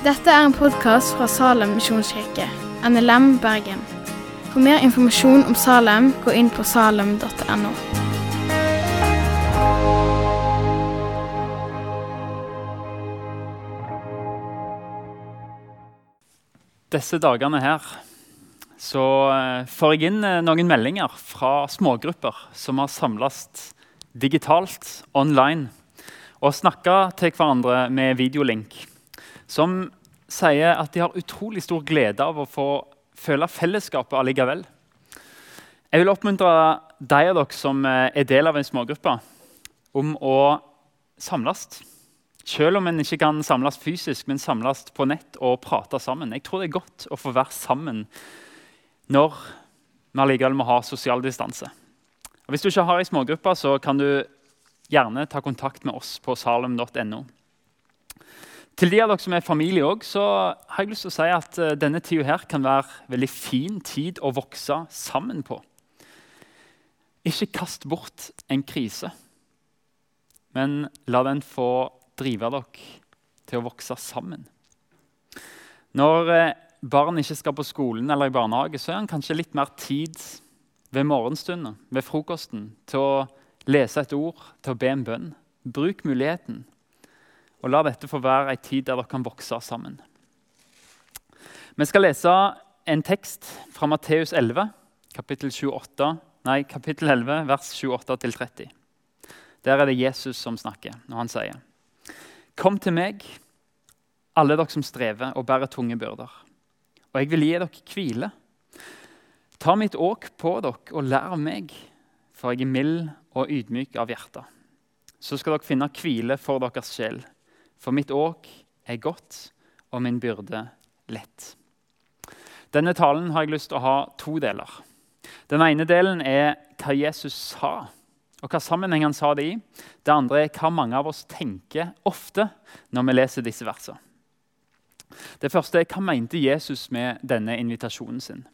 Dette er en podkast fra Salem misjonskirke, NLM Bergen. For mer informasjon om Salem, gå inn på salem.no. Disse dagene her så eh, får jeg inn eh, noen meldinger fra smågrupper som har samles digitalt, online, og snakka til hverandre med videolink. Som sier at de har utrolig stor glede av å få føle fellesskapet allikevel. Jeg vil oppmuntre de av dere som er del av en smågruppe, om å samles. Selv om en ikke kan samles fysisk, men samles på nett og prate sammen. Jeg tror det er godt å få være sammen når vi allikevel må ha sosial distanse. Og hvis du ikke har ei smågruppe, så kan du gjerne ta kontakt med oss på salem.no. Til de av dere som er familie òg, har jeg lyst til å si at uh, denne tida her kan være veldig fin tid å vokse sammen på. Ikke kast bort en krise, men la den få drive dere til å vokse sammen. Når uh, barn ikke skal på skolen eller i barnehage, så er han kanskje litt mer tid ved morgenstunden, ved frokosten, til å lese et ord, til å be en bønn. Bruk muligheten, og la dette få være ei tid der dere kan vokse sammen. Vi skal lese en tekst fra Matteus 11, kapittel, 28, nei, kapittel 11, vers 28-30. Der er det Jesus som snakker når han sier Kom til meg, alle dere som strever og bærer tunge byrder, og jeg vil gi dere hvile. Ta mitt åk på dere og lær av meg, for jeg er mild og ydmyk av hjerte. Så skal dere finne hvile for deres sjel, for mitt åk er godt og min byrde lett. Denne talen har jeg lyst til å ha to deler. Den ene delen er hva Jesus sa, og hva sammenheng han sa det i. Det andre er hva mange av oss tenker ofte når vi leser disse versene. Det første er hva mente Jesus med denne invitasjonen sin.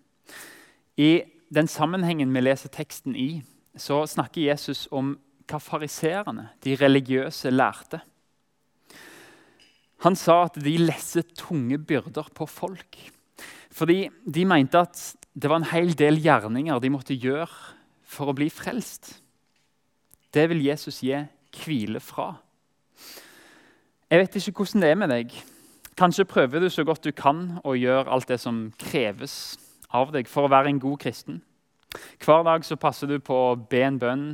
I den sammenhengen vi leser teksten i, så snakker Jesus om hva fariserene, de religiøse, lærte. Han sa at de lesset tunge byrder på folk. Fordi de mente at det var en hel del gjerninger de måtte gjøre for å bli frelst. Det vil Jesus gi hvile fra. Jeg vet ikke hvordan det er med deg. Kanskje prøver du så godt du kan å gjøre alt det som kreves av deg for å være en god kristen. Hver dag så passer du på å be en bønn,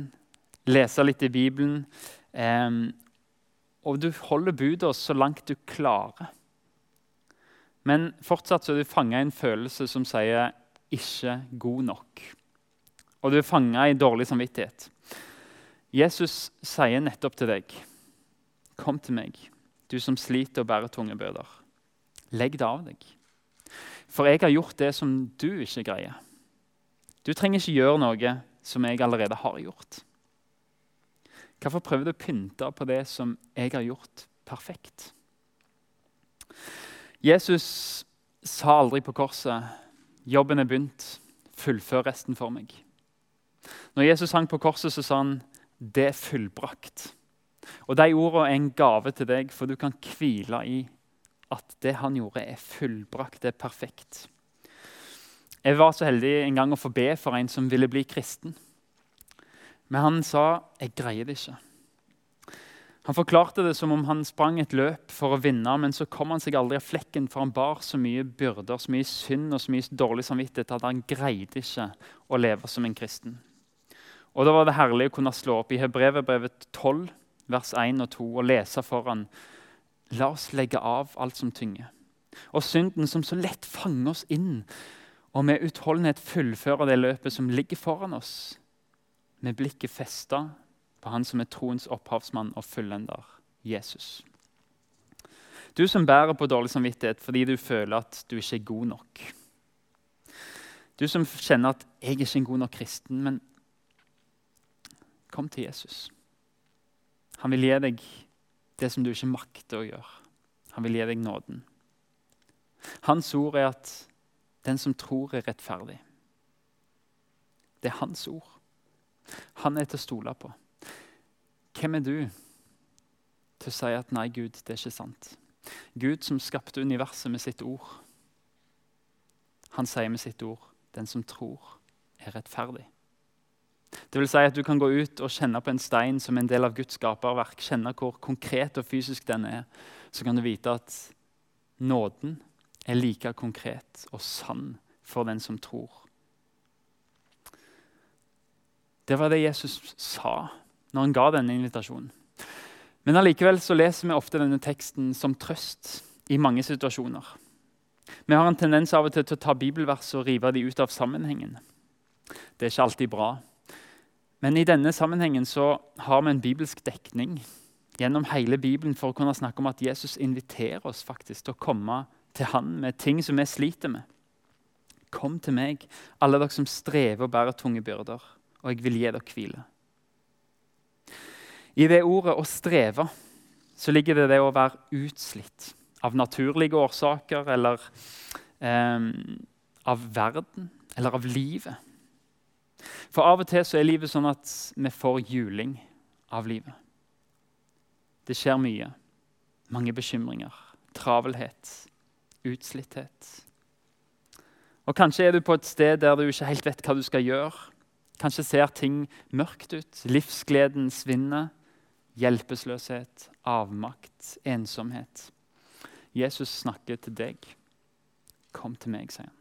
lese litt i Bibelen. Eh, og du holder budet så langt du klarer. Men fortsatt så er du fanga i en følelse som sier 'ikke god nok'. Og du er fanga i dårlig samvittighet. Jesus sier nettopp til deg, 'Kom til meg, du som sliter og bærer tunge bøder. Legg det av deg.' For jeg har gjort det som du ikke greier. Du trenger ikke gjøre noe som jeg allerede har gjort. Hvorfor prøver du å pynte på det som jeg har gjort perfekt? Jesus sa aldri på korset 'Jobben er begynt. Fullfør resten for meg'. Når Jesus hang på korset, så sa han 'Det er fullbrakt'. Og De ordene er en gave til deg, for du kan hvile i at det han gjorde, er fullbrakt, det er perfekt. Jeg var så heldig en gang å få be for en som ville bli kristen. Men han sa 'jeg greier det ikke'. Han forklarte det som om han sprang et løp for å vinne, men så kom han seg aldri av flekken, for han bar så mye byrder, så mye synd og så mye dårlig samvittighet at han greide ikke å leve som en kristen. Og Da var det herlig å kunne slå opp i Hebrevet 12, vers 1 og 2, og lese foran La oss legge av alt som tynger, og synden som så lett fanger oss inn, og med utholdenhet fullføre det løpet som ligger foran oss, med blikket festa på Han som er troens opphavsmann og fullender, Jesus. Du som bærer på dårlig samvittighet fordi du føler at du ikke er god nok. Du som kjenner at 'jeg er ikke en god nok kristen', men kom til Jesus. Han vil gi deg det som du ikke makter å gjøre. Han vil gi deg nåden. Hans ord er at den som tror, er rettferdig. Det er hans ord. Han er til å stole på. Hvem er du til å si at 'nei, Gud, det er ikke sant'? Gud som skapte universet med sitt ord. Han sier med sitt ord 'Den som tror, er rettferdig'. Det vil si at Du kan gå ut og kjenne på en stein som en del av Guds skaperverk. Kjenne hvor konkret og fysisk den er. Så kan du vite at nåden er like konkret og sann for den som tror. Det var det Jesus sa når han ga denne invitasjonen. Men allikevel så leser vi ofte denne teksten som trøst i mange situasjoner. Vi har en tendens av og til til å ta bibelvers og rive de ut av sammenhengen. Det er ikke alltid bra. Men i denne sammenhengen så har vi en bibelsk dekning gjennom hele Bibelen for å kunne snakke om at Jesus inviterer oss faktisk til å komme til han med ting som vi sliter med. Kom til meg, alle dere som strever og bærer tunge byrder, og jeg vil gi dere hvile. I det ordet 'å streve' så ligger det det å være utslitt av naturlige årsaker eller eh, av verden eller av livet. For av og til så er livet sånn at vi får juling av livet. Det skjer mye. Mange bekymringer, travelhet, utslitthet. Og Kanskje er du på et sted der du ikke helt vet hva du skal gjøre. Kanskje ser ting mørkt ut. Livsgleden svinner. Hjelpeløshet, avmakt, ensomhet. Jesus snakker til deg. Kom til meg, sier han.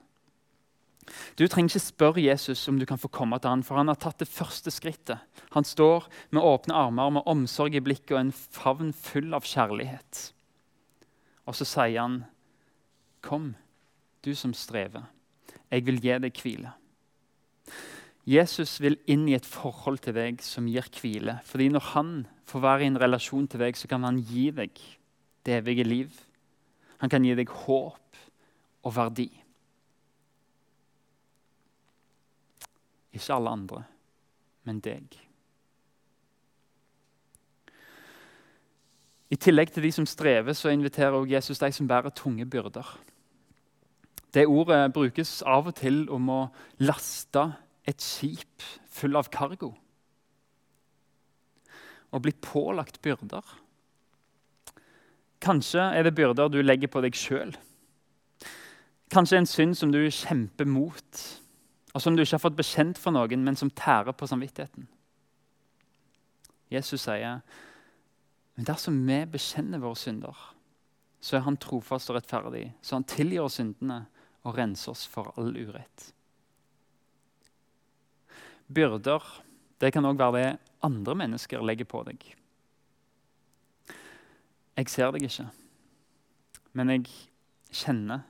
Du trenger ikke spørre Jesus om du kan få komme til han, for han har tatt det første skrittet. Han står med åpne armer, med omsorg i blikket og en favn full av kjærlighet. Og så sier han, 'Kom, du som strever. Jeg vil gi deg hvile.' Jesus vil inn i et forhold til deg som gir hvile. Fordi når han får være i en relasjon til deg, så kan han gi deg det evige liv. Han kan gi deg håp og verdi. Ikke alle andre, men deg. I tillegg til de som strever, så inviterer også Jesus de som bærer tunge byrder. Det ordet brukes av og til om å laste et skip full av kargo. Å bli pålagt byrder. Kanskje er det byrder du legger på deg sjøl. Kanskje en synd som du kjemper mot, og som du ikke har fått bekjent for noen, men som tærer på samvittigheten. Jesus sier, men dersom vi bekjenner våre synder, så er han trofast og rettferdig, så han tilgir syndene og renser oss for all urett. Byrder det kan òg være det andre mennesker legger på deg. Jeg ser deg ikke, men jeg kjenner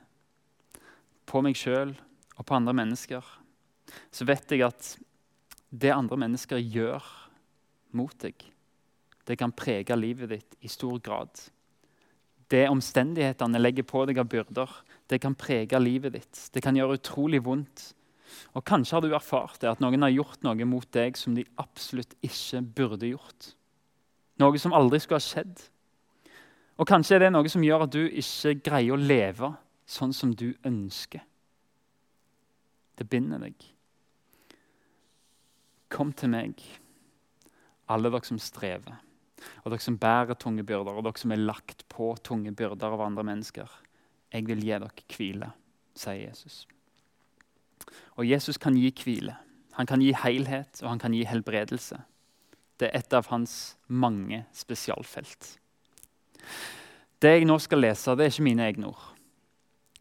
på meg sjøl og på andre mennesker. Så vet jeg at det andre mennesker gjør mot deg, det kan prege livet ditt i stor grad. Det omstendighetene legger på deg av byrder, det kan prege livet ditt. Det kan gjøre utrolig vondt. Og Kanskje har du erfart det, at noen har gjort noe mot deg som de absolutt ikke burde gjort. Noe som aldri skulle ha skjedd. Og Kanskje er det noe som gjør at du ikke greier å leve sånn som du ønsker. Det binder deg. Kom til meg, alle dere som strever, og dere som bærer tunge byrder, og dere som er lagt på tunge byrder av andre mennesker. Jeg vil gi dere hvile, sier Jesus. Og Jesus kan gi hvile. Han kan gi helhet, og han kan gi helbredelse. Det er et av hans mange spesialfelt. Det jeg nå skal lese, det er ikke mine egne ord.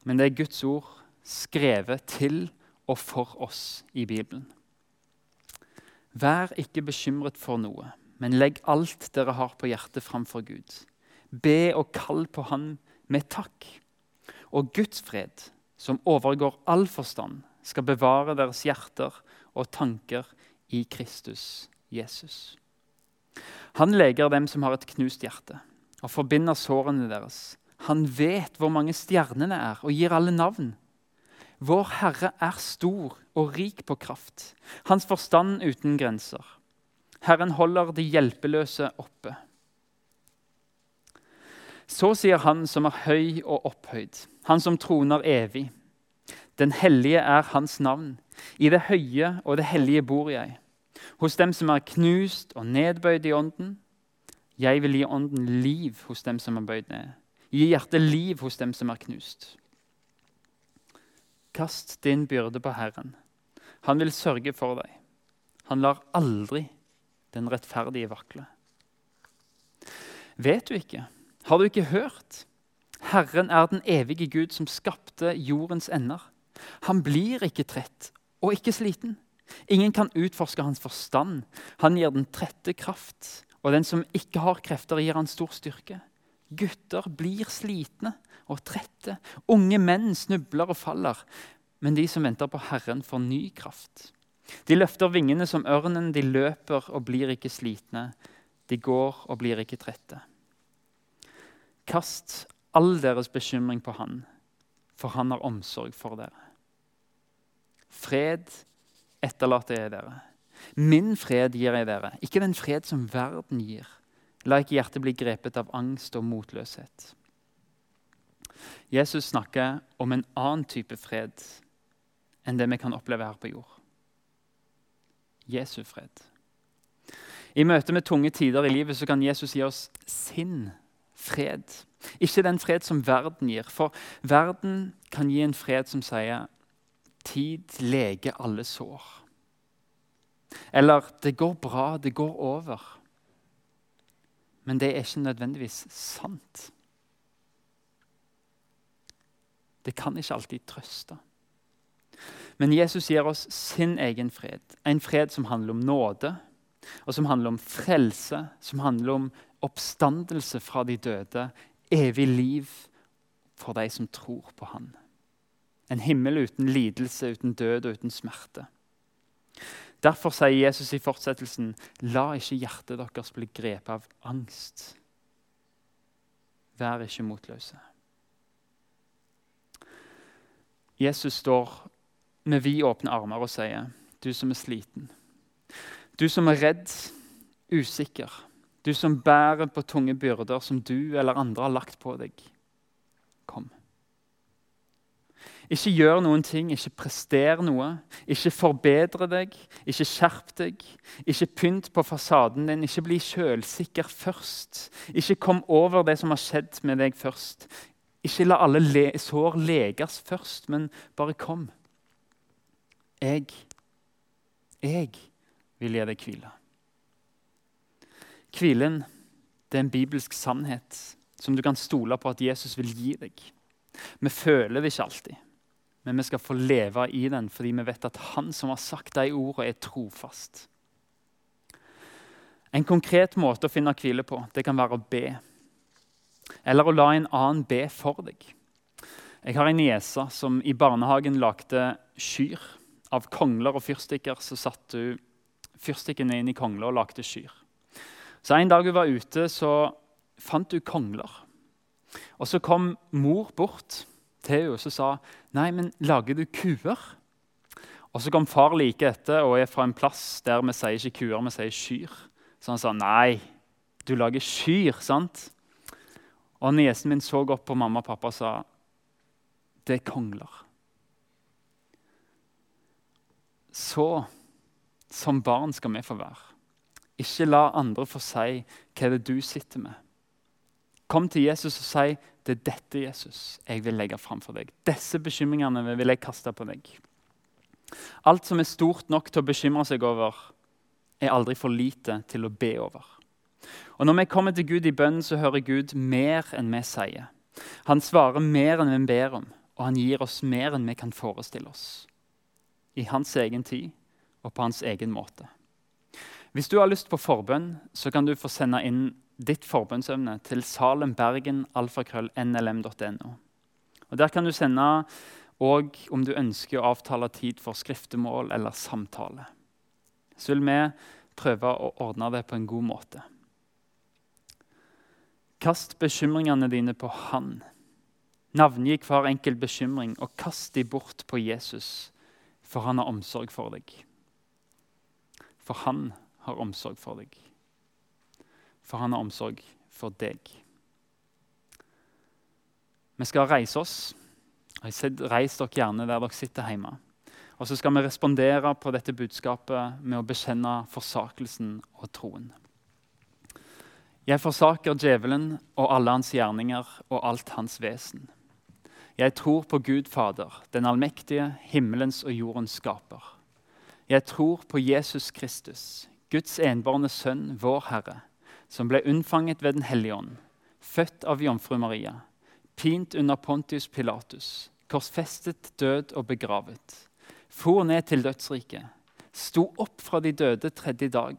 Men det er Guds ord skrevet til og for oss i Bibelen. Vær ikke bekymret for noe, men legg alt dere har på hjertet, framfor Gud. Be og kall på Han med takk. Og Guds fred, som overgår all forstand, skal bevare deres hjerter og tanker i Kristus Jesus. Han leger dem som har et knust hjerte, og forbinder sårene deres. Han vet hvor mange stjernene er, og gir alle navn. Vår Herre er stor og rik på kraft, hans forstand uten grenser. Herren holder de hjelpeløse oppe. Så sier Han som er høy og opphøyd, Han som troner evig. Den hellige er hans navn. I det høye og det hellige bor jeg. Hos dem som er knust og nedbøyd i ånden. Jeg vil gi ånden liv hos dem som er bøyd ned. Gi hjertet liv hos dem som er knust. Kast din byrde på Herren. Han vil sørge for deg. Han lar aldri den rettferdige vakle. Vet du ikke? Har du ikke hørt? Herren er den evige Gud som skapte jordens ender. Han blir ikke trett og ikke sliten. Ingen kan utforske hans forstand. Han gir den trette kraft, og den som ikke har krefter, gir han stor styrke. Gutter blir slitne og trette. Unge menn snubler og faller. Men de som venter på Herren, får ny kraft. De løfter vingene som ørnen, de løper og blir ikke slitne. De går og blir ikke trette. Kast all deres bekymring på Han, for Han har omsorg for dere. Fred etterlater jeg dere. Min fred gir jeg dere, ikke den fred som verden gir. La ikke hjertet bli grepet av angst og motløshet. Jesus snakker om en annen type fred enn det vi kan oppleve her på jord. Jesu fred. I møte med tunge tider i livet så kan Jesus gi oss sin fred. Ikke den fred som verden gir, for verden kan gi en fred som sier tid leger alle sår. Eller 'det går bra, det går over'. Men det er ikke nødvendigvis sant. Det kan ikke alltid trøste. Men Jesus gir oss sin egen fred. En fred som handler om nåde, og som handler om frelse, som handler om oppstandelse fra de døde, evig liv for de som tror på Han. En himmel uten lidelse, uten død og uten smerte. Derfor sier Jesus i fortsettelsen, la ikke hjertet deres bli grepet av angst. Vær ikke motløse. Jesus står med vidåpne armer og sier, du som er sliten, du som er redd, usikker, du som bærer på tunge byrder som du eller andre har lagt på deg, kom. Ikke gjør noen ting, ikke prester noe. Ikke forbedre deg, ikke skjerp deg. Ikke pynt på fasaden din, ikke bli sjølsikker først. Ikke kom over det som har skjedd med deg først. Ikke la alle le sår leges først, men bare kom. Jeg, jeg vil gi deg hvile. Hvilen det er en bibelsk sannhet som du kan stole på at Jesus vil gi deg. Vi føler det ikke alltid men vi skal få leve i den fordi vi vet at Han som har sagt de ordene, er trofast. En konkret måte å finne hvile på det kan være å be. Eller å la en annen be for deg. Jeg har en niese som i barnehagen lagde skyr. Av kongler og fyrstikker så satte hun fyrstikkene inn i kongler og lagde skyr. Så En dag hun var ute, så fant hun kongler. Og Så kom mor bort til og sa nei, men lager du kuer. Og Så kom far like etter og er fra en plass der vi sier ikke kuer, vi sier kyr. Så han sa nei, du lager kyr, sant? Og Niesen min så opp på mamma og pappa og sa det er kongler. Så som barn skal vi få være. Ikke la andre få si hva det er du sitter med. Kom til Jesus og si det er dette Jesus, jeg vil legge fram for deg. Disse bekymringene vil jeg kaste på deg. Alt som er stort nok til å bekymre seg over, er aldri for lite til å be over. Og Når vi kommer til Gud i bønnen, så hører Gud mer enn vi sier. Han svarer mer enn vi ber om, og han gir oss mer enn vi kan forestille oss. I hans egen tid og på hans egen måte. Hvis du har lyst på forbønn, så kan du få sende inn ditt forbønnsevne til salembergen.alfakrøll.nlm.no. Og Der kan du sende òg om du ønsker å avtale tid for skriftemål eller samtale. Så vil vi prøve å ordne det på en god måte. Kast bekymringene dine på Han. Navngi hver enkelt bekymring og kast de bort på Jesus, for han har omsorg for deg. For han har omsorg for deg for han har omsorg for deg. Vi skal reise oss. Reis dere gjerne der dere sitter hjemme. Og så skal vi respondere på dette budskapet med å bekjenne forsakelsen og troen. Jeg forsaker djevelen og alle hans gjerninger og alt hans vesen. Jeg tror på Gud Fader, den allmektige, himmelens og jordens skaper. Jeg tror på Jesus Kristus, Guds enbårne Sønn, vår Herre, som ble unnfanget ved Den hellige ånd, født av jomfru Maria, pint under Pontius Pilatus, korsfestet, død og begravet, for ned til dødsriket, sto opp fra de døde tredje dag,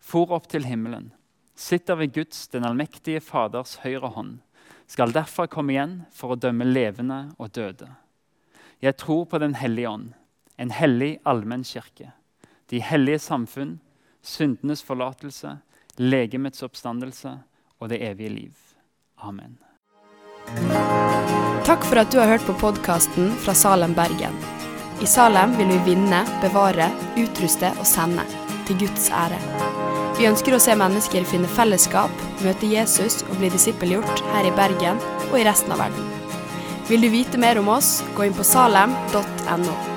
for opp til himmelen sitter ved Guds, den allmektige Faders høyre hånd, skal derfra komme igjen for å dømme levende og døde. Jeg tror på Den hellige ånd, en hellig allmenn kirke, de hellige samfunn, syndenes forlatelse, legemets oppstandelse og det evige liv. Amen. Takk for at du har hørt på podkasten fra Salem, Bergen. I Salem vil vi vinne, bevare, utruste og sende, til Guds ære. Vi ønsker å se mennesker finne fellesskap, møte Jesus og bli disippelgjort her i Bergen og i resten av verden. Vil du vite mer om oss, gå inn på salem.no.